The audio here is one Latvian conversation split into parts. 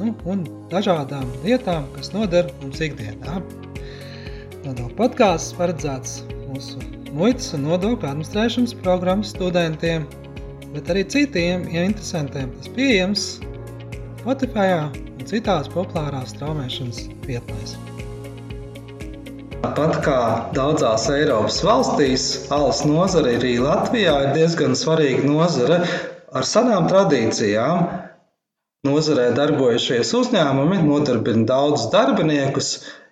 nu, un dažādām lietām, kas noder mums ikdienā. Nodokļu podkāsts paredzēts mūsu muitas un nodokļu administrēšanas programmas studentiem, bet arī citiem ja interesantiem. Tas pieejams Spotify un citās populārās straumēšanas vietnēs. Tāpat kā daudzās Eiropas valstīs, alus nozare arī Latvijā ir diezgan svarīga nozare ar senām tradīcijām. Nozarē darbojušies uzņēmumi nodarbina daudzus darbiniekus,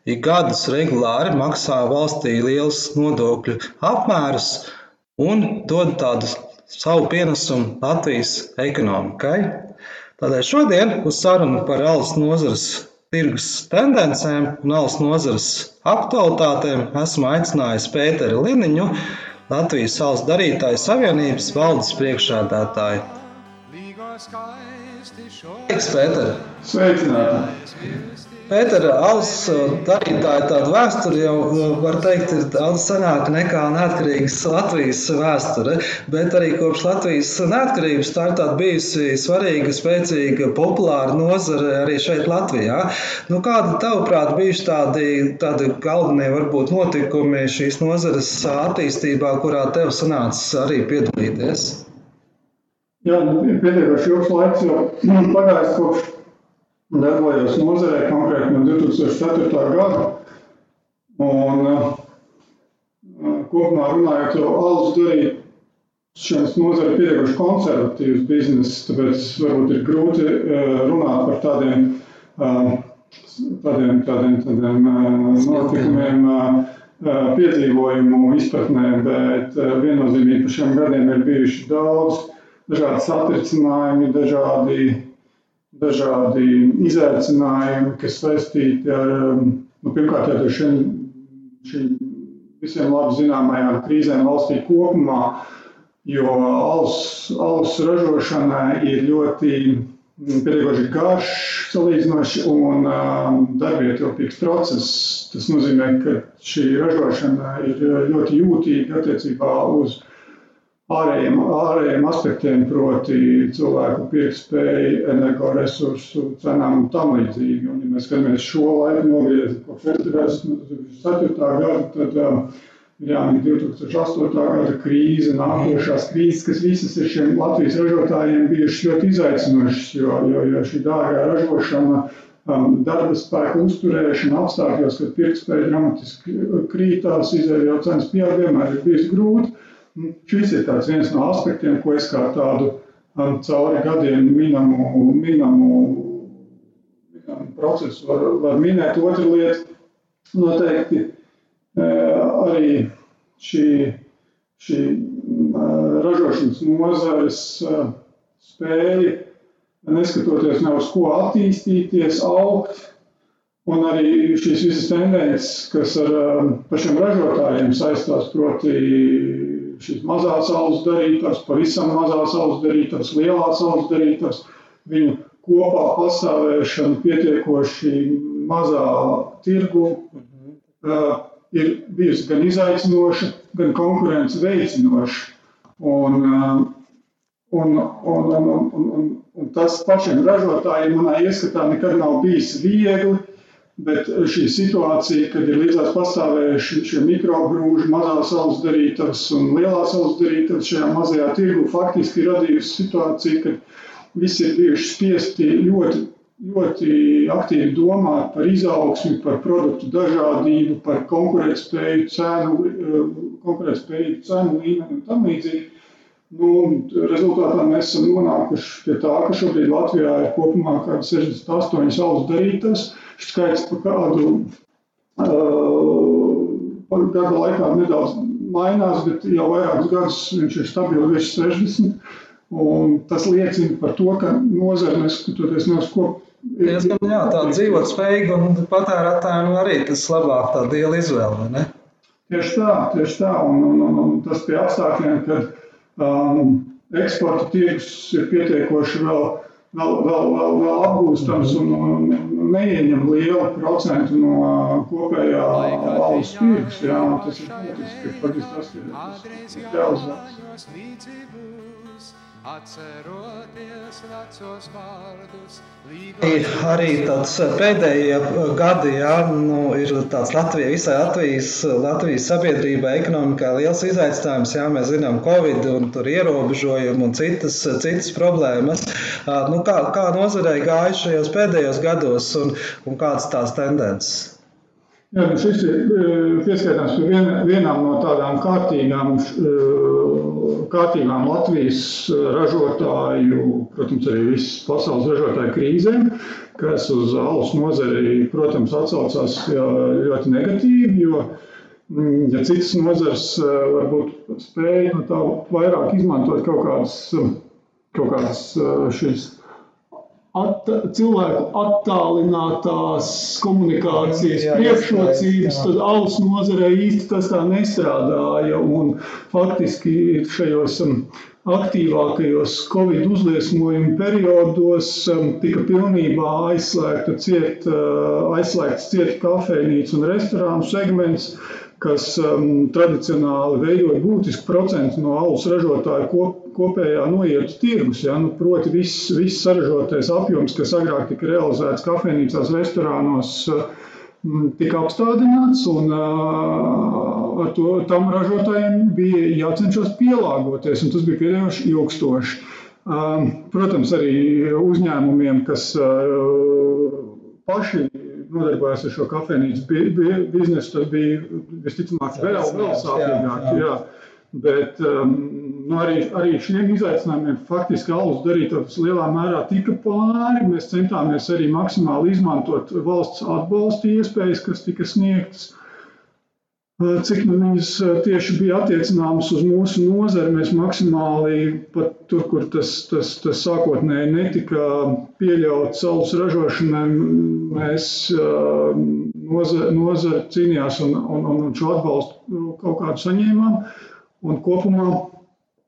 ik gadus regulāri maksā valstī liels nodokļu apmērus un dod tādu savu pienesumu Latvijas ekonomikai. Tādēļ šodien uz sarunu par alus nozares tirgus tendencēm un alus nozares aktualitātēm esmu aicinājis Pēteru Liniņu, Latvijas alus darītāju savienības valdes priekšsēdētāju. Sveiks, Pēter! Sveicināti! Pēter, alus darītāja tāda vēsture jau, var teikt, ir daudz senāka nekā neatkarīgas Latvijas vēsture, bet arī kopš Latvijas neatkarības tā ir tāda bijusi svarīga, spēcīga, populāra nozare arī šeit Latvijā. Nu, kādi, tavuprāt, bijuši tādi, tādi galvenie varbūt notikumi šīs nozares attīstībā, kurā tev sanāca arī piedalīties? Jā, nu, ir pietiekoši ilgs laiks jau pagājis kopš darbojos nozarē, konkrēti no 2004. gada. Un uh, kopumā runājot, jau alus darīšanas nozare ir pietiekoši konservatīvs bizness, tāpēc varbūt ir grūti uh, runāt par tādiem, uh, tādiem, tādiem, tādiem notikumiem piedzīvojumu izpratnē, bet viennozīmīgi par šiem gadiem ir bijuši daudz dažādi satricinājumi, dažādi, dažādi izaicinājumi, kas saistīti ar, um, nu, pirmkārt, ar šiem, šiem visiem labi zināmajām krīzēm valstī kopumā, jo alus, ražošana ir ļoti mm, pietiekoši garš, salīdzinoši un um, darbietilpīgs process. Tas nozīmē, ka šī ražošana ir ļoti jūtīga attiecībā uz ārējiem, ārējiem aspektiem, proti, cilvēku pirktspēju, energoresursu cenām un tam līdzīgi. Un, ja mēs skatāmies šo laiku nogriezt kopš festivaļas no 2004. gada, tad um, jāmin 2008. gada krīze, nākošās krīzes, kas visas ir šiem Latvijas ražotājiem bijušas ļoti izaicinošas, jo, jo, jo šī dārgā ražošana um, darba spēka uzturēšana apstākļos, kad pirktspēja dramatiski krītās, izēļu cenas pieaug, vienmēr ir bijis grūti. Nu, šis ir viens no aspektiem, ko es kā tādu um, cauri gadiem minamu, minamu, minamu procesu varu var minēt. Otra lieta noteikti e, arī šī, šī ražošanas nozares e, spēja, neskatoties ne uz ko attīstīties, augt, Un arī šīs visas tendences, kas ar um, pašiem ražotājiem saistās, proti, šīs mazās alus darītājs, pavisam mazās alus darītājs, lielās alus darītājs, viņu kopā pastāvēšana pietiekoši mazā tirgu uh, ir bijusi gan izaicinoša, gan konkurence veicinoša. Un, uh, un, un, un, un, un, un tas pašiem ražotājiem manā ieskatā nekad nav bijis viegli Bet šī situācija, kad ir līdzās pastāvējuši šie mikrobrūži, mazās alus darītavas un lielās alus darītavas šajā mazajā tirgu, faktiski radījusi situāciju, kad visi ir bijuši spiesti ļoti, ļoti aktīvi domāt par izaugsmi, par produktu dažādību, par konkurētspēju, cenu, konkurētspēju, cenu līmeni un tam līdzīgi. Nu, rezultātā mēs esam nonākuši pie tā, ka šobrīd Latvijā ir kopumā kaut kādas 68 alus darītavas skaits pa kādu uh, gada laikā nedaudz mainās, bet jau vairākus gadus viņš ir stabili virs 60. Un tas liecina par to, ka nozare, neskatoties no ko diezgan jā, tā dzīvot spējīga un patērētājiem arī tas labāk tā diela izvēle, ne? Tieši tā, tieši tā, un, un, un, un tas pie apstākļiem, kad um, eksporta tirgus ir pietiekoši vēl vēl, vēl, vēl, vēl apgūstams un, un neieņem lielu procentu no kopējā valsts tirgus. Jā, tas ir būtiski, faktiski tas ir, tas ir realizēts. Atceroties vecos vārdus, arī tāds pēdējie gadi, jā, nu, ir tāds Latvija, visai Latvijas, Latvijas sabiedrībai, ekonomikai liels izaicinājums. Jā, mēs zinām, Covid un tur ierobežojumi un citas, citas problēmas. Nu, kā, kā nozarei gāja šajos pēdējos gados un, un kādas tās tendences? Jā, šis ir pieskaitāms pie vien, vienām no tādām kārtīgām, kārtīgām Latvijas ražotāju, protams, arī visas pasaules ražotāju krīzēm, kas uz alus nozari, protams, atsaucās ļoti negatīvi, jo, mm, ja citas nozars varbūt spēja no tā vairāk izmantot kaut kādas, kaut kādas šīs at, cilvēku attālinātās komunikācijas priekšrocības, tad alus nozarē īsti tas tā nestrādāja. Un faktiski šajos um, aktīvākajos Covid uzliesmojuma periodos um, tika pilnībā aizslēgta ciet, uh, aizslēgts ciet kafejnīcu un restorānu segments kas um, tradicionāli veidoja būtisku procentu no alus ražotāju kop, kopējā noietu tirgus. Ja? Nu, proti, viss, viss saražotais apjoms, kas agrāk tika realizēts kafejnīcās, restorānos, um, tika apstādināts, un uh, ar to tam ražotājiem bija jācenšas pielāgoties, un tas bija pietiekami ilgstoši. Um, protams, arī uzņēmumiem, kas uh, paši nodarbojās ar šo kafejnīcu biznesu, tas bija visticamāk vēl, vēl sāpīgāk. Jā, jā. Bet um, nu, arī, arī šiem izaicinājumiem faktiski alus darītājs lielā mērā tika pāri. Mēs centāmies arī maksimāli izmantot valsts atbalsta iespējas, kas tika sniegtas cik nu viņas tieši bija attiecināmas uz mūsu nozari. Mēs maksimāli pat tur, kur tas, tas, tas sākotnēji netika pieļauts saules ražošanai, mēs nozara, cīnījās un, un, un šo atbalstu kaut kādu saņēmām. Un kopumā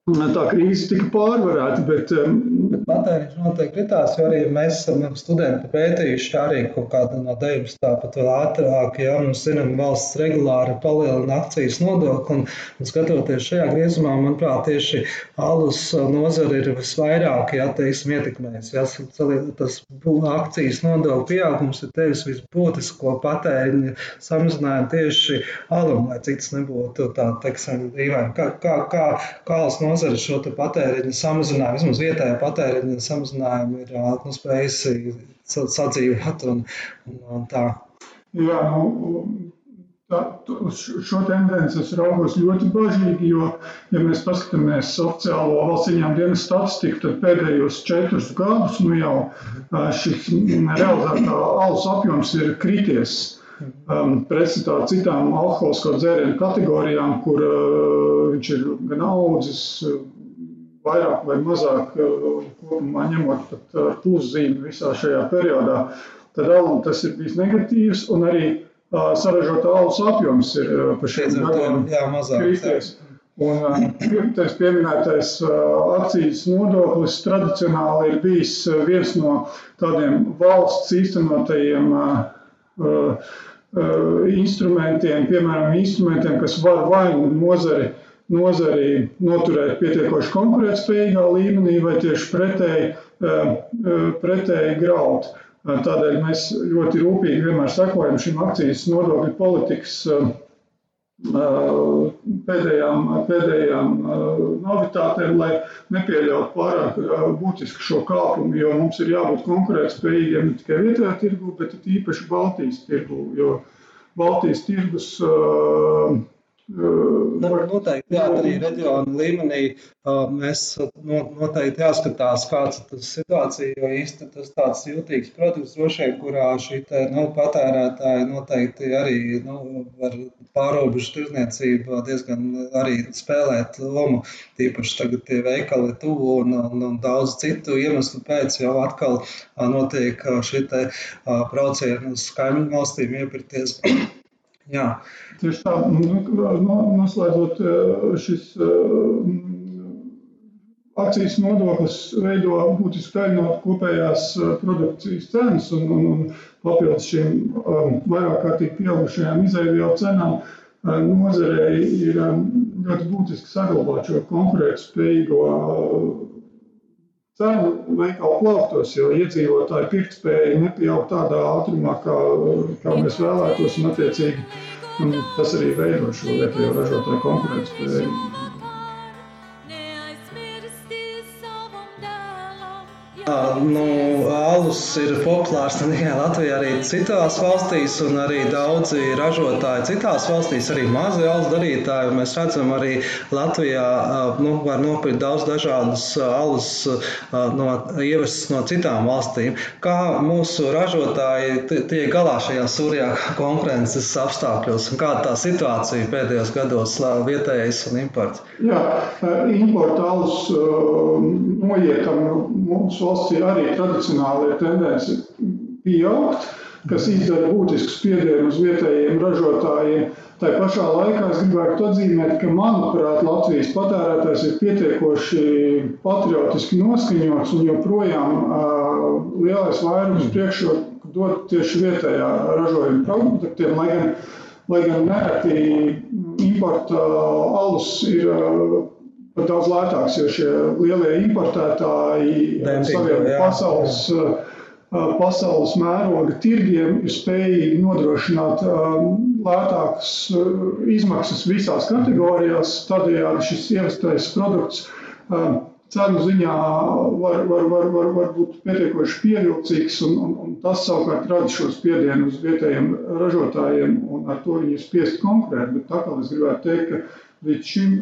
tā krīze tika pārvarēta. Bet, um, bet patēriņš noteikti kritās, jo arī mēs esam studenti pētījuši arī kaut kādu no 19. pat vēl ātrāk, ja mums zinām, valsts regulāri palielina akcijas nodokli. Un, un skatoties šajā griezumā, manuprāt, tieši alus nozara ir visvairāk, ja teiksim, ietekmējis. Ja, tas akcijas nodokļu pieaugums ir tevis visbūtisko patēriņa samazinājumu tieši alum, lai cits nebūtu tā, teiksim, dīvaini. Kā, kā, kā, kā alus nozara nozara šo patēriņa samazinājumu, vismaz vietējā patēriņa samazinājumu, ir nu, spējusi sadzīvot un, un, un tā. Jā, nu, tā, šo tendenci es raugos ļoti bažīgi, jo, ja mēs paskatāmies oficiālo valsts ieņēmuma dienas statistiku, tad pēdējos četrus gadus nu jau šis realizētā alus apjoms ir krities. Um, pretstatā citām alkoholisko dzērienu kategorijām, kur uh, viņš ir gan audzis, vairāk vai mazāk kopumā ņemot pat ar pluszīmi visā šajā periodā, tad alum tas ir bijis negatīvs un arī saražota alus apjoms ir pa šiem gadiem kristies. Un piektais pieminētais akcijas nodoklis tradicionāli ir bijis viens no tādiem valsts īstenotajiem instrumentiem, piemēram, instrumentiem, kas var vai nu nozari nozari noturēt pietiekoši konkurētspējīgā līmenī vai tieši pretēji, eh, eh, pretēji graut. Eh, tādēļ mēs ļoti rūpīgi vienmēr sekojam šīm akcijas nodokļu politikas pēdējām, pēdējām novitātēm, lai nepieļautu pārāk būtisku šo kāpumu, jo mums ir jābūt konkurētspējīgiem ne tikai vietējā tirgu, bet īpaši Baltijas tirgu, jo Baltijas tirgus uh, noteikti, jā, arī reģiona līmenī mēs noteikti jāskatās, kāds ir tas situācija, jo īsti tas tāds jūtīgs produkts droši vien, kurā šī te, nu, patērētāji noteikti arī nu, var pārobežu tirzniecība diezgan arī spēlēt lomu. Tīpaši tagad tie veikali tuvu un, un, un daudz citu iemeslu pēc jau atkal notiek šī te brauciena uz kaimiņu valstīm iepirkties. Jā. Tieši tā, nu, noslēdzot eh, šis eh, akcijas nodoklis veido būtisku daļu no kopējās eh, produkcijas cenas un, un, un papildus šīm vairāk kārtīgi pieaugušajām izēvielu cenām nozarei ir ļoti būtiski saglabāt šo konkurētspējīgo cenu veikalu plauktos, jo iedzīvotāju pirktspēja nepieaug tādā ātrumā, kā, kā mēs vēlētos, un attiecīgi tas arī veido šo vietējo ražotāju konkurētspēju. Nu, alus ir populārs ne tikai Latvijā, arī citās valstīs, un arī daudzi ražotāji citās valstīs, arī mazi alus darītāji. Mēs redzam, arī Latvijā nu, var nopirkt daudz dažādus alus no, ievestus no citām valstīm. Kā mūsu ražotāji tiek galā šajā surjā konkurences apstākļos, un kāda tā situācija pēdējos gados vietējais un imports? Jā, importa alus noietam mūsu valstī arī tradicionāli ir tendence pieaugt, kas izdara būtisku spiedienu uz vietējiem ražotājiem. Tā pašā laikā es gribētu atzīmēt, ka, manuprāt, Latvijas patērētājs ir pietiekoši patriotiski noskaņots un joprojām uh, lielais vairums priekšroku dod tieši vietējā ražojuma produktiem, lai gan, lai gan nereti importa alus ir pat daudz lētāks, jo šie lielie importētāji ar saviem pasaules, pasaules mēroga tirgiem ir spējīgi nodrošināt lētākas izmaksas visās kategorijās. Tādējādi šis ievestais produkts cenu ziņā var, var, var, var, var būt pietiekoši pievilcīgs, un, un, un tas savukārt rada šo spiedienu uz vietējiem ražotājiem, un ar to viņi ir spiest konkurēt. Bet tā kā es gribētu teikt, ka līdz šim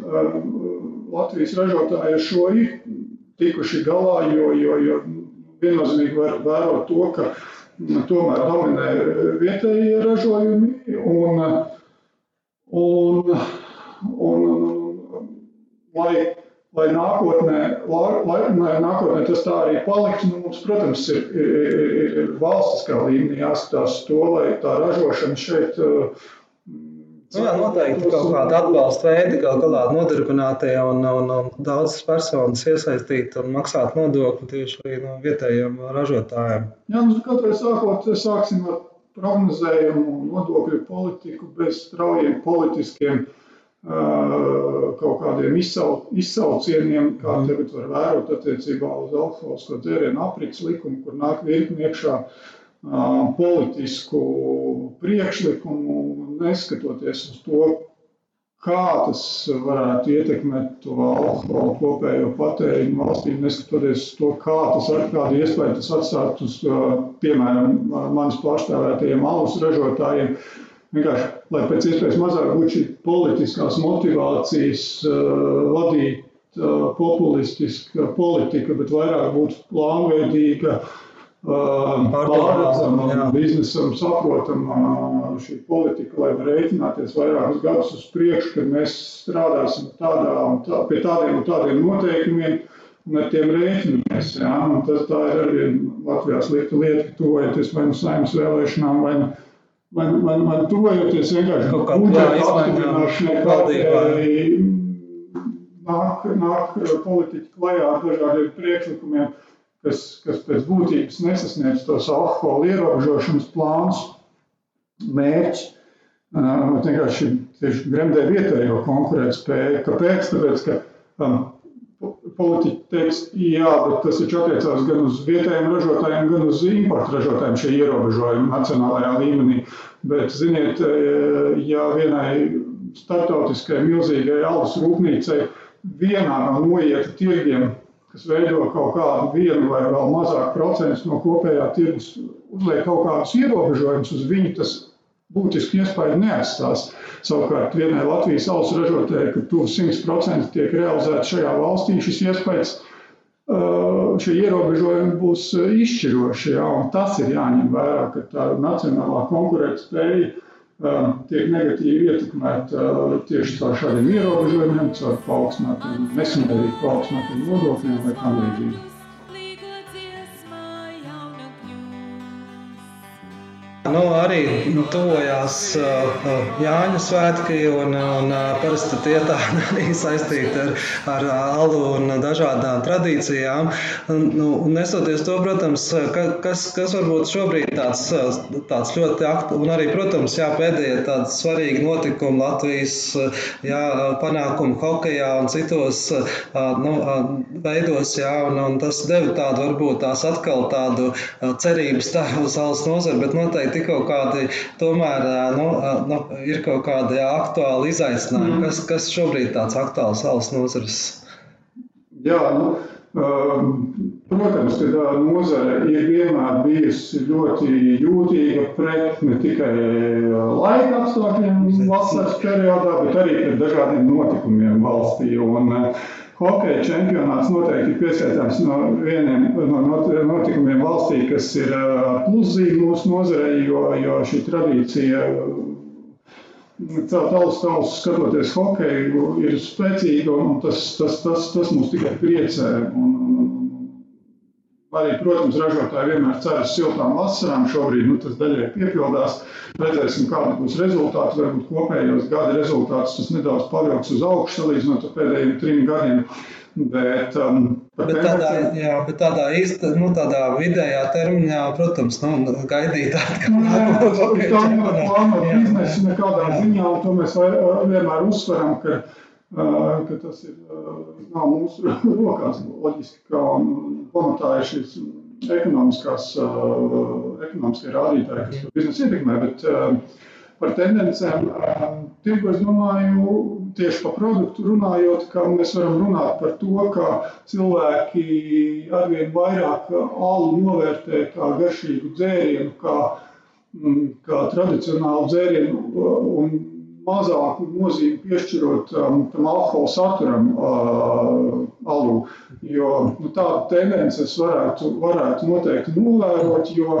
Latvijas ražotāji ar šo ir tikuši galā, jo, jo, jo viennozīmīgi var vērot to, ka tomēr dominē vietējie ražojumi un, un, un, un lai, lai, nākotnē, lai, lai, nākotnē tas tā arī paliktu, nu, mums, protams, ir, ir, ir valstiskā līmenī jāskatās to, lai tā ražošana šeit uh, Nu, jā, noteikti kaut kāda atbalsta veidi, gal galā nodarbinātie un, un, un daudzas personas iesaistīt un maksāt nodokli tieši arī no vietējiem ražotājiem. Jā, nu, katrai sākot, sāksim ar prognozējumu nodokļu politiku bez straujiem politiskiem kaut kādiem izsau, izsaucieniem, kā mm. tagad var vērot attiecībā uz alkoholisko dzērienu aprits likumu, kur nāk virkni iekšā politisku priekšlikumu, neskatoties uz to, kā tas varētu ietekmēt to alkoholu kopējo patēriņu valstī, neskatoties uz to, kā tas ar kādu iespēju tas atstāt uz, piemēram, manis pārstāvētajiem alus ražotājiem. Vienkārši, lai pēc iespējas mazāk būtu šī politiskās motivācijas vadīt populistiska politika, bet vairāk būtu plānveidīga, pārredzama, biznesam saprotama šī politika, lai var rēķināties vairākus gadus uz priekšu, kad mēs strādāsim tādā un tā, pie tādiem un tādiem noteikumiem un ar tiem rēķinamies. Ja? Un tas tā ir arī Latvijā slikta lieta, ka tuvojoties vai nu saimnes vēlēšanām, vai nu vai, vai, vai tuvojoties vienkārši kaut kādai apstiprināšanai, nāk, nāk politiķi klajā ar dažādiem priekšlikumiem kas, kas pēc būtības nesasniedz tos alkohola ierobežošanas plānus, mērķus. Uh, vienkārši tieši gremdē vietējo konkurētspēju. Kāpēc? Tāpēc, ka um, politiķi teiks, jā, bet tas taču attiecās gan uz vietējiem ražotājiem, gan uz importu ražotājiem šie ierobežojumi nacionālajā līmenī. Bet, ziniet, ja vienai startautiskai milzīgai alus rūpnīcai vienā no noieta tirgiem kas veido kaut kādu vienu vai vēl mazāku procentu no kopējā tirgus, uzliek kaut kādus ierobežojumus uz viņu, tas būtiski iespēju neatstās. Savukārt vienai Latvijas alus ražotājai, ka tuvu 100% tiek realizēts šajā valstī, šis iespējas šie ierobežojumi būs izšķiroši. Ja, tas ir jāņem vērā, ka tā nacionālā konkurētspēja tiek negatīvi ietekmēta tieši caur šādiem ierobežojumiem, caur paaugstinātiem, nesamērīgi paaugstinātiem nodokļiem vai tam līdzīgi. Nu, arī tuvojās uh, Jāņa svētki, un, un uh, parasti tie tā arī saistīti ar, ar alu un dažādām tradīcijām. Nu, nesoties to, protams, ka, kas, kas varbūt šobrīd tāds, tāds ļoti aktuāls, un arī, protams, jā, pēdējie tādi svarīgi notikumi Latvijas jā, panākumi hokejā un citos nu, veidos, jā, un, un tas deva tādu varbūt tās atkal tādu cerības tā uz alas nozari, bet noteikti ir kaut kādi, tomēr nu, nu, ir kaut kādi aktuāli izaicinājumi. Mm. Kas, kas šobrīd ir tāds aktuāls valsts nozares? Jā, nu, protams, ka nozare ir vienmēr bijusi ļoti jūtīga pret ne tikai laika apstākļiem vasaras periodā, bet arī pret dažādiem notikumiem valstī. Un, Hokeja čempionāts noteikti ir pieskaitāms no vieniem no notikumiem valstī, kas ir pluszīme mūsu nozarei, jo, jo šī tradīcija celt alus tālus skatoties hokeju ir spēcīga un tas, tas, tas, tas mūs tikai priecē. Un, Arī, protams, ražotāji vienmēr cer uz siltām vasarām. Šobrīd nu, tas daļai piepildās. Redzēsim, kāda būs rezultāti. Varbūt kopējos gada rezultātus tas nedaudz pavilks uz augšu salīdzinot ar pēdējiem trim gadiem. Bet, um, bet, tādā, jā, bet tādā īsta, nu, tādā vidējā termiņā, protams, nu, gaidīt atkal. Jā, tā nevar plānot biznesu nekādā ziņā, un to mēs vienmēr uzsveram, ka ka tas ir, nav mūsu rokās. Loģiski, ka pamatā ir šīs ekonomiskās, ekonomiskie rādītāji, kas to biznesu ietekmē, bet par tendencēm tirgu es domāju, tieši par produktu runājot, ka mēs varam runāt par to, ka cilvēki arvien vairāk alu novērtē kā garšīgu dzērienu, kā, kā tradicionālu dzērienu un mazāku nozīmi piešķirot um, tam alkohola saturam uh, alū. Jo nu, tādu tendenci es varētu, varētu noteikti novērot, jo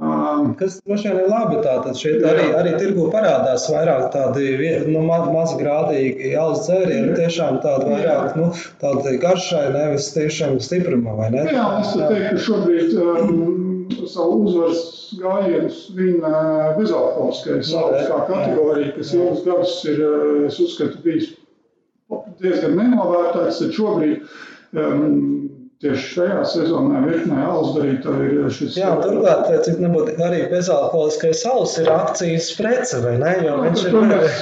Um, Kas droši vien ir labi. Tātad šeit arī, arī tirgu parādās vairāk tādi nu, ma mazgrādīgi alus dzērieni, tiešām tādi vairāk nu, tādi garšai, nevis tiešām stiprumā, vai ne? Jā, es teiktu, ka šobrīd um, savu uzvaras gājienus viņa bezalkoholiskais alus kā kategorija, kas ilgus gadus ir, es uzskatu, bijis diezgan nenovērtēts, tad šobrīd um, Tieši šajā sezonā virknē alus darītāji ir šis. Jā, turklāt, cik nebūtu arī bezalkoholiskais alus ir akcijas prece, vai ne? Jo viņš ir... Mēs,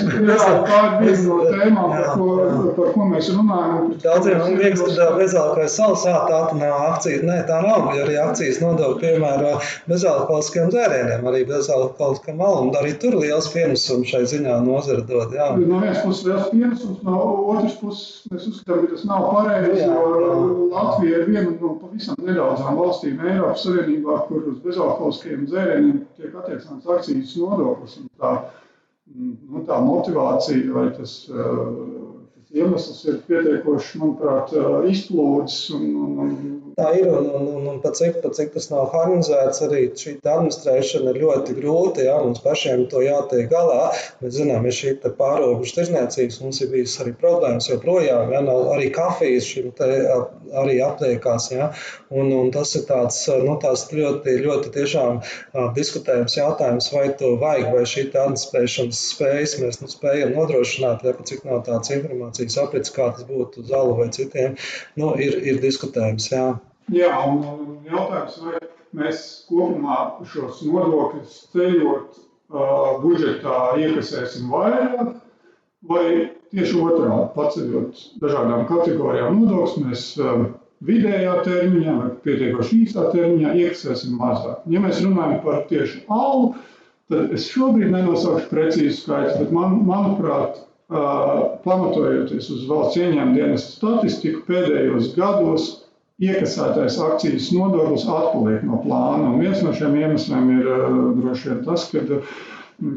jā, tā ir viena no tēmām, par ko, par ko mēs runājam. Daudziem man liekas, ka bezalkoholiskais alus, jā, tā nav akcija. Nē, tā nav, jo arī akcijas nodokļu piemēro bezalkoholiskiem dzērieniem, arī bezalkoholiskam alum. Arī tur liels pienesums šai ziņā nozara dod, jā. No vienas puses liels pienesums, no otras puses mēs uzskatām, ka tas nav pareizi, jo Latvija ir pavisam nedaudzām valstīm Eiropas Savienībā, kur uz bezalkoholiskiem dzērieniem tiek attiecināts akcijas nodoklis. Tā, nu, tā motivācija vai tas, tas iemesls ir pietiekoši, manuprāt, izplūdes un, un, un Tā ir, un, un, un, un pat, cik, pat cik tas nav harmonizēts, arī šī administrēšana ir ļoti grūta. Jā, mums pašiem to jātiek galā. Mēs zinām, ir šī pārobežu tirzniecības, mums ir bijis arī problēmas joprojām. Jā, nav arī kafijas šim te arī apliekās. Jā, un, un tas ir tāds, nu, tāds ļoti, ļoti tiešām diskutējams jautājums, vai to vajag, vai šī administrēšanas spējas mēs nu, spējam nodrošināt, ja pat cik nav tādas informācijas aprits, kā tas būtu uz alu vai citiem, nu, ir, ir diskutējams. Jā. Jā, un, un jautājums, vai mēs kopumā šos nodokļus ceļot uh, budžetā iekasēsim vairāk, vai tieši otrādi paceļot dažādām kategorijām nodokļus, mēs um, vidējā termiņā vai pietiekoši īstā termiņā iekasēsim mazāk. Ja mēs runājam par tieši alu, tad es šobrīd nenosaukšu precīzu skaitu, bet man, manuprāt, uh, pamatojoties uz valsts ieņēmuma dienas statistiku pēdējos gados, iekasētais akcijas nodoklis atpaliek no plāna. Un viens no šiem iemesliem ir uh, droši vien tas, ka uh,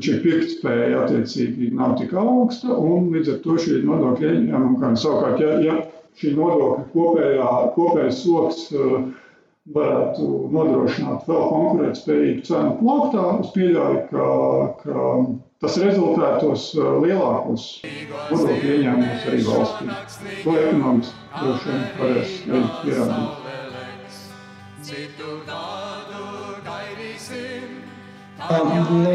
šī pirktspēja attiecīgi nav tik augsta, un līdz ar to šī nodokļa ieņēmuma, savukārt, ja, ja šī nodokļa kopējā, kopējais sloks varētu nodrošināt vēl konkurētspējīgu cenu plauktā, es pieļauju, ka, ka tas rezultētos lielākos nodokļu ieņēmumus arī valstī. To ekonomiski droši vien varēs pierādīt. Nu,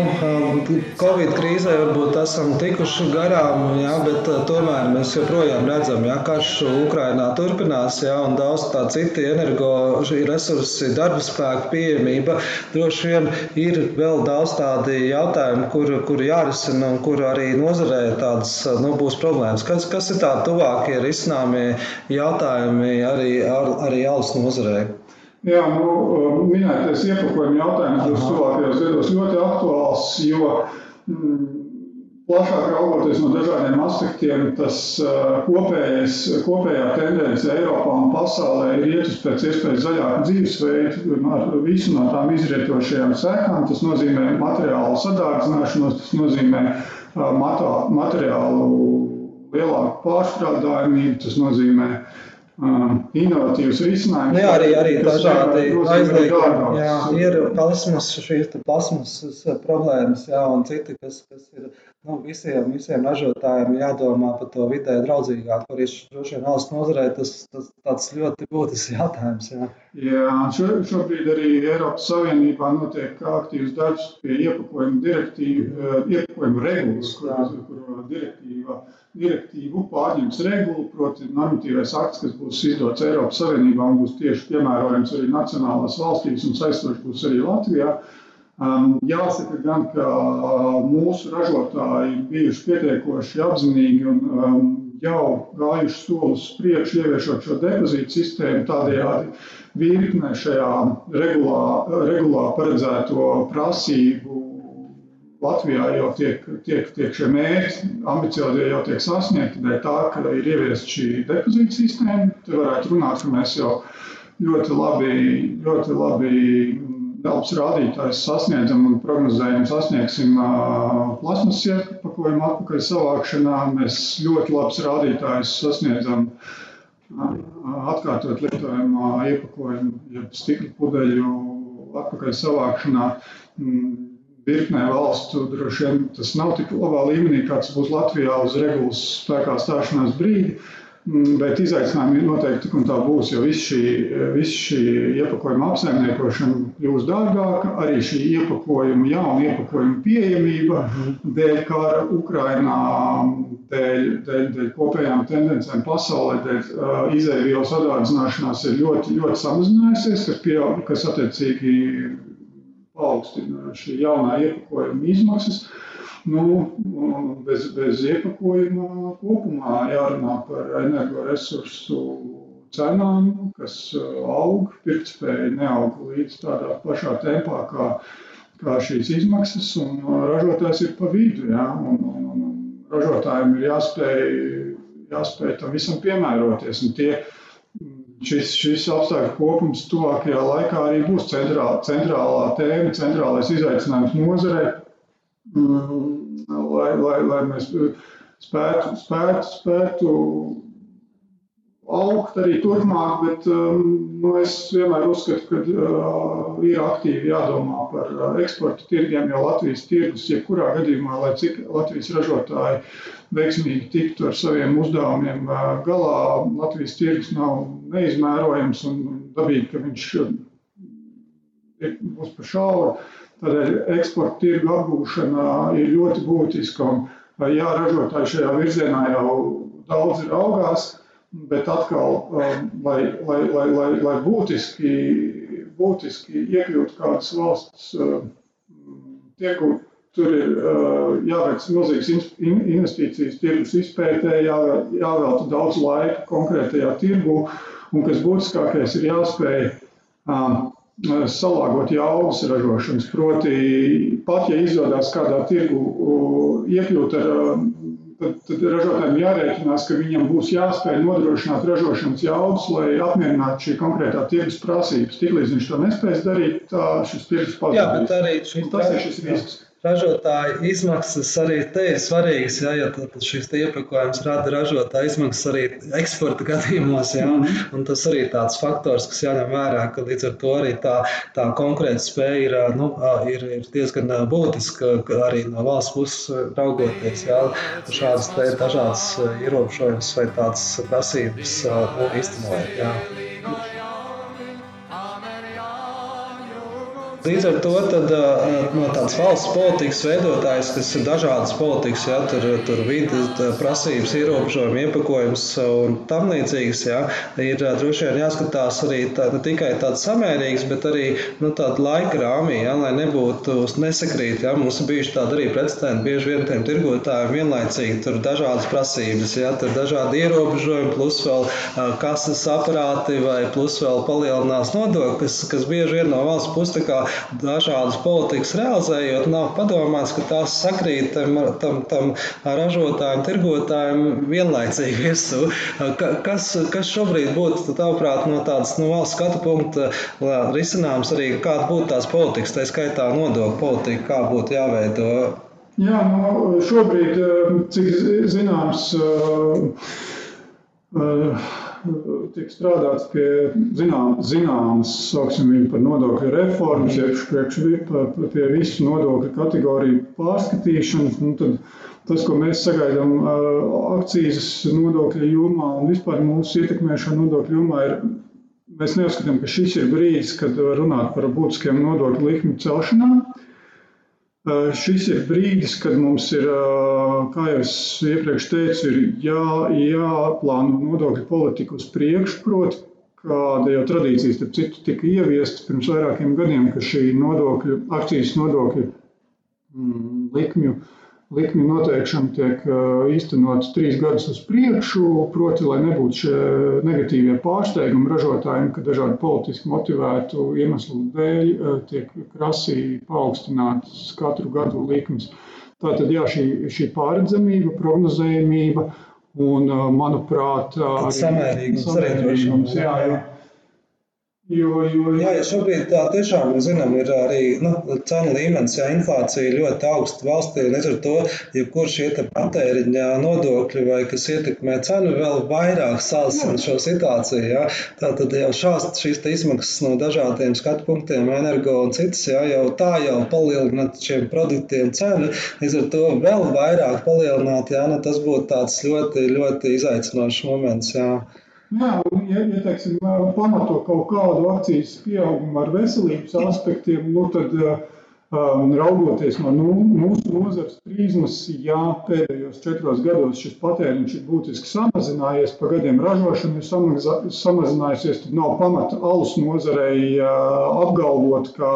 Covid krīzē varbūt esam tikuši garām, jā, bet tomēr mēs joprojām redzam, ka karš Ukrainā turpinās, jā, un daudz tā citi energo resursi, darba spēka pieejamība. Droši vien ir vēl daudz tādi jautājumi, kur, kur jārisina un kur arī nozarē tādas nu, būs problēmas. Kas, kas ir tā tuvākie risināmie jautājumi arī, ar, arī alus nozarei? Jā, nu, minētais iepakojuma jautājums būs tuvākajos gados ļoti aktuāls, jo mm, plašāk raugoties no dažādiem aspektiem, tas kopējais, kopējā tendence Eiropā un pasaulē ir iet uz pēc iespējas zaļāku dzīvesveidu ar visu no tām izrietošajām sekām. Tas nozīmē materiālu sadārdzināšanos, tas nozīmē materiālu lielāku pārstrādājumību, tas nozīmē uh, inovatīvs risinājums. Ne, arī, arī dažādi aizliegumi. Jā, ir plasmas, šīs plasmas problēmas, jā, un citi, kas, kas ir nu, visiem, visiem ražotājiem jādomā par to vidē draudzīgāk. Arī droši vien valsts nozarē tas, tas tāds ļoti būtisks jautājums. Jā, jā šo, šobrīd arī Eiropas Savienībā notiek aktīvs darbs pie iepakojuma direktīvu, iepakojuma regulas, kur, kur direktīva direktīvu pārņems regulu, proti, normatīvais akts, kas būs izdots Eiropas Savienībā un būs tieši piemērojams arī nacionālās valstīs un saistošs būs arī Latvijā. Um, jāsaka, gan, ka mūsu ražotāji bijuši pietiekoši apzinīgi un um, jau gājuši solis priekšu, ieviešot šo depozītu sistēmu, tādējādi virkne šajā regulā, regulā paredzēto prasību Latvijā jau tiek, tiek, tiek šie mērķi, ambiciozie jau tiek sasniegti, dēļ tā, ka ir ieviesta šī depozīta sistēma. Te varētu runāt, ka mēs jau ļoti labi, ļoti labi labs rādītājs sasniedzam un prognozējam, sasniegsim plasmas iepakojumu atpakaļ savākšanā. Mēs ļoti labs rādītājs sasniedzam atkārtot lietojamā iepakojumu, jeb stikla pudeļu atpakaļ savākšanā virknē valstu droši vien tas nav tik labā līmenī, kāds būs Latvijā uz regulas spēkā stāšanās brīdi. Mm, bet izaicinājumi noteikti tik un tā būs, jo viss šī, vis šī iepakojuma apsaimniekošana kļūs dārgāka, arī šī iepakojuma, jauna iepakojuma pieejamība dēļ kara Ukrainā, dēļ, dēļ, dēļ kopējām tendencēm pasaulē, dēļ uh, izēvielu sadārdzināšanās ir ļoti, ļoti samazinājusies, kas, pieaug, kas attiecīgi paaugstina šī jaunā iepakojuma izmaksas. Nu, bez, bez iepakojuma kopumā jārunā par energoresursu cenām, kas uh, aug, pirktspēja neaug līdz tādā pašā tempā kā, kā šīs izmaksas, un uh, ražotājs ir pa vidu. Ja? Un, un, un ražotājiem ir jāspēj, jāspēj tam visam piemēroties. Un tie, šis, šis apstākļu kopums tuvākajā laikā arī būs centrālā, centrālā tēma, centrālais izaicinājums nozarei, mm, lai, lai, lai mēs spētu, spētu, spētu augt arī turpmāk, bet um, nu, es vienmēr uzskatu, ka uh, ir aktīvi jādomā par uh, eksporta tirgiem, jo Latvijas tirgus, jebkurā gadījumā, lai cik Latvijas ražotāji veiksmīgi tiktu ar saviem uzdevumiem galā. Latvijas tirgus nav neizmērojams un dabīgi, ka viņš ir, būs par šauru. Tādēļ eksporta tirgu apgūšana ir ļoti būtiska. Un, jā, ražotāji šajā virzienā jau daudz ir augās, bet atkal, lai, lai, lai, lai, lai būtiski, būtiski iekļūtu kādas valsts tirgu, Tur ir uh, jāveic milzīgas investīcijas tirgus izpētē, jā, jāvelta daudz laika konkrētajā tirgu, un kas būtiskākais ir jāspēj um, salāgot jaudas ražošanas. Proti, pat ja izdodas kādā tirgu uh, iekļūt ar uh, tad, tad ražotājiem jārēķinās, ka viņam būs jāspēj nodrošināt ražošanas jaudas, lai apmierinātu šī konkrētā tirgus prasības. Tiklīdz viņš to nespēs darīt, tā šis tirgus pazudīs. Jā, bet arī šis, tas ir šis risks. Ražotāja izmaksas arī te ir svarīgas. Ja, ja šis iepakojums rada ražotāja izmaksas arī eksporta gadījumos. Ja, un tas arī ir tāds faktors, kas jāņem vērā, ka līdz ar to arī tā, tā konkurēta spēja ir, nu, ir, ir diezgan būtiska arī no valsts puses raugoties. Ja, šādas dažādas ierobežojumus vai tādas prasības nu, īstenojot. Ja. Līdz ar to tad, no tādas valsts politikas veidotājs, kas ir dažādas politikas, ja, tur, tur vidas prasības, ierobežojumi, iepakojums un tam līdzīgas, ja, ir droši vien jāskatās arī tā, ne tikai tāds samērīgs, bet arī nu, tāda laika rāmī, ja, lai nebūtu nesakrīt. Ja. Mums ir bijuši tādi arī precedenti, bieži vien tiem tirgotājiem vienlaicīgi tur dažādas prasības, ja, tur dažādi ierobežojumi, plus vēl kases aparāti vai plus vēl palielinās nodokļi, kas, kas bieži vien no valsts puses dažādas politikas realizējot, nav padomāts, ka tās sakrīt tam, tam, tam ražotājiem, tirgotājiem vienlaicīgi virsū. Kas, kas šobrīd būtu, tavuprāt, no tādas no valsts skatu punkta risināms arī, kāda būtu tās politikas, tā skaitā nodokļu politika, kā būtu jāveido? Jā, nu, šobrīd, cik zināms, tiek strādāts pie zinām, zināmas, sauksim viņu par nodokļu reformas, jeb priekš pie visu nodokļu kategoriju pārskatīšanas. Nu, tad tas, ko mēs sagaidām akcijas nodokļu jomā un vispār mūsu ietekmēšana nodokļu jomā, ir, mēs neuzskatām, ka šis ir brīdis, kad runāt par būtiskiem nodokļu likmi celšanām. Šis ir brīdis, kad mums ir, kā jau es iepriekš teicu, ir jā, jāplāno nodokļu politika uz priekšu. Proti, kāda jau tradīcija, starp citu, tika ieviesta pirms vairākiem gadiem, ka šī nodokļu, akcijas nodokļu mm, likmju uh, likmi noteikšana tiek īstenots trīs gadus uz priekšu, proti, lai nebūtu šie negatīvie pārsteigumi ražotājiem, ka dažādu politiski motivētu iemeslu dēļ tiek krasi paaugstinātas katru gadu likmes. Tātad, jā, šī, šī pārredzamība, prognozējumība un, manuprāt, arī samērīgums jā, jā. Jo, jo, jā, ja šobrīd tā tiešām zinām, ir arī nu, cenu līmenis, ja inflācija ļoti augsta valstī, līdz ar to, ja kurš šie patēriņa nodokļi vai kas ietekmē cenu, vēl vairāk sāsina šo situāciju. Ja? Tā tad jau šās, šīs izmaksas no dažādiem skatu punktiem, energo un citas, ja, jau tā jau palielina šiem produktiem cenu, līdz ar to vēl vairāk palielināt, ja, nu, tas būtu tāds ļoti, ļoti izaicinošs moments. Ja. Jā, un, ja, ja teiksim, pamato kaut kādu akcijas pieaugumu ar veselības aspektiem, nu, tad um, raugoties no nu, mūsu nozares prizmas, jā, pēdējos četros gados šis patēriņš ir būtiski samazinājies, pa gadiem ražošana ir samazinājusies, tad nav pamata alus nozarei uh, apgalvot, ka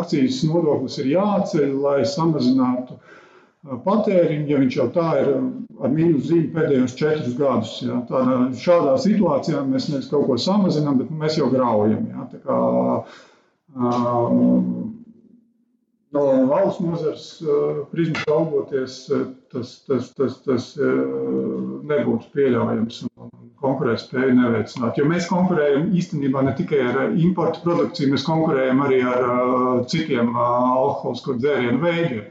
akcijas nodoklis ir jāceļ, lai samazinātu patēriņu, ja viņš jau tā ir ar mīnus zīmi pēdējos četrus gadus. Ja. Tādā, šādā situācijā mēs nevis kaut ko samazinām, bet mēs jau graujam. Ja. Tā kā, No valsts nozares prizmas raugoties, tas, tas, tas, tas nebūtu pieļaujams konkurētspēju neveicināt. Jo mēs konkurējam īstenībā ne tikai ar importu produkciju, mēs konkurējam arī ar citiem alkoholisko dzērienu veidiem.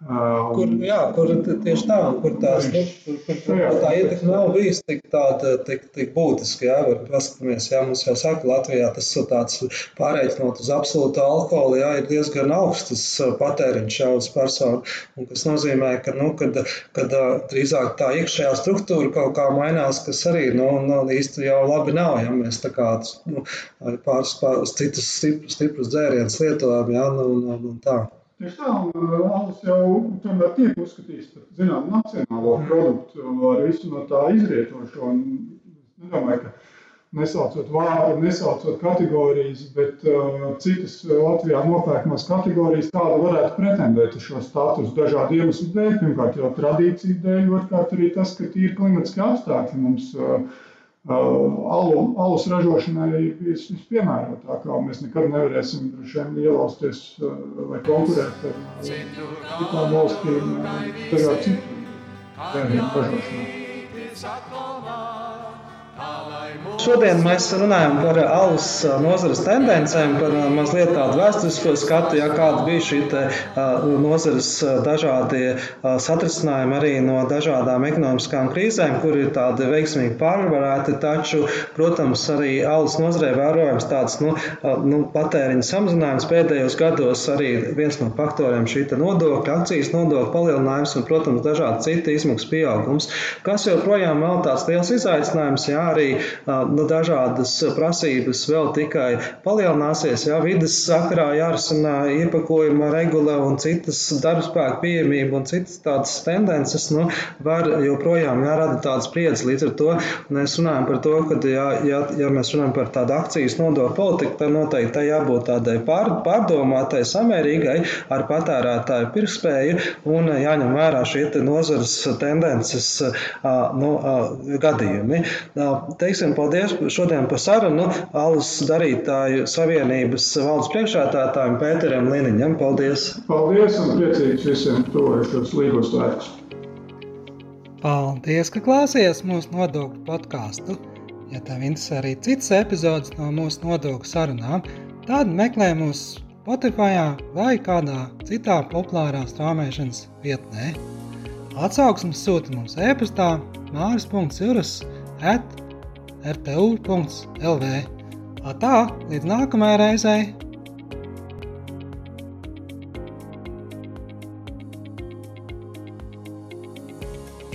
Kur, jā, kur tieši tā, kur, tās, nu, kur, kur, kur tā ietekme nav bijusi tik, tāda, tik, tik būtiska. Jā, var paskatāmies, jā, mums jau saka, Latvijā tas tāds pārreikinot uz absolūtu alkoholu, jā, ir diezgan augstas patēriņš jau uz personu. Un kas nozīmē, ka, nu, kad, kad drīzāk tā iekšējā struktūra kaut kā mainās, kas arī, nu, nu īsti jau labi nav, ja mēs tā kā, nu, pāris, pāris citus stiprus, stiprus dzērienus lietojam, jā, nu, un, un tā. Tieši tā, un alus jau tomēr tiek uzskatīts par, zinām, nacionālo produktu ar visu no tā izrietošo. Un nedomāju, ka nesaucot vārdu, nesaucot kategorijas, bet uh, citas Latvijā nopērkamās kategorijas tāda varētu pretendēt uz šo statusu dažādu iemeslu dēļ. Pirmkārt, jau tradīciju dēļ, otrkārt arī tas, ka tīri klimatiski apstākļi mums uh, alu, alus ražošanai vispiemērotākā. Mēs nekad nevarēsim šiem ielausties vai konkurēt ar citām valstīm, tajā citu ražošanā. Šodien mēs runājam par alus nozares tendencēm, par mazliet tādu vēsturisko skatu, ja kāda bija šī nozares dažādie satricinājumi arī no dažādām ekonomiskām krīzēm, kur ir tādi veiksmīgi pārvarēti, taču, protams, arī alus nozarē vērojams tāds nu, nu, patēriņa samazinājums pēdējos gados, arī viens no faktoriem šī nodokļa, akcijas nodokļa palielinājums un, protams, dažādi citi izmaksu pieaugums, kas joprojām vēl tāds liels izaicinājums, jā, arī nu, dažādas prasības vēl tikai palielināsies. Jā, vidas sakarā jārisina iepakojuma regula un citas darbspēka pieejamība un citas tādas tendences nu, var joprojām jārada tādas spriedzes. Līdz ar to mēs runājam par to, ka, ja, ja, ja mēs runājam par tādu akcijas nodokļu politiku, tad noteikti tai jābūt tādai pār, pārdomātai, samērīgai ar patērētāju pirkspēju un jāņem vērā šie nozares tendences nu, gadījumi. Teiksim, paldies šodien par sarunu Alus darītāju savienības valdes priekšētātājiem Pēteram Liniņam. Paldies! Paldies un priecīgs visiem tuvojušos līgos laikus! Paldies, ka klausījāties mūsu nodokļu podkāstu. Ja tev interesē arī citas epizodes no mūsu nodokļu sarunām, tad meklē mūs Spotify vai kādā citā populārā strāmošanas vietnē. Atsauksmes sūta mums e-pastā māris.cirus at rtu.lv. Tā, līdz nākamajai reizei!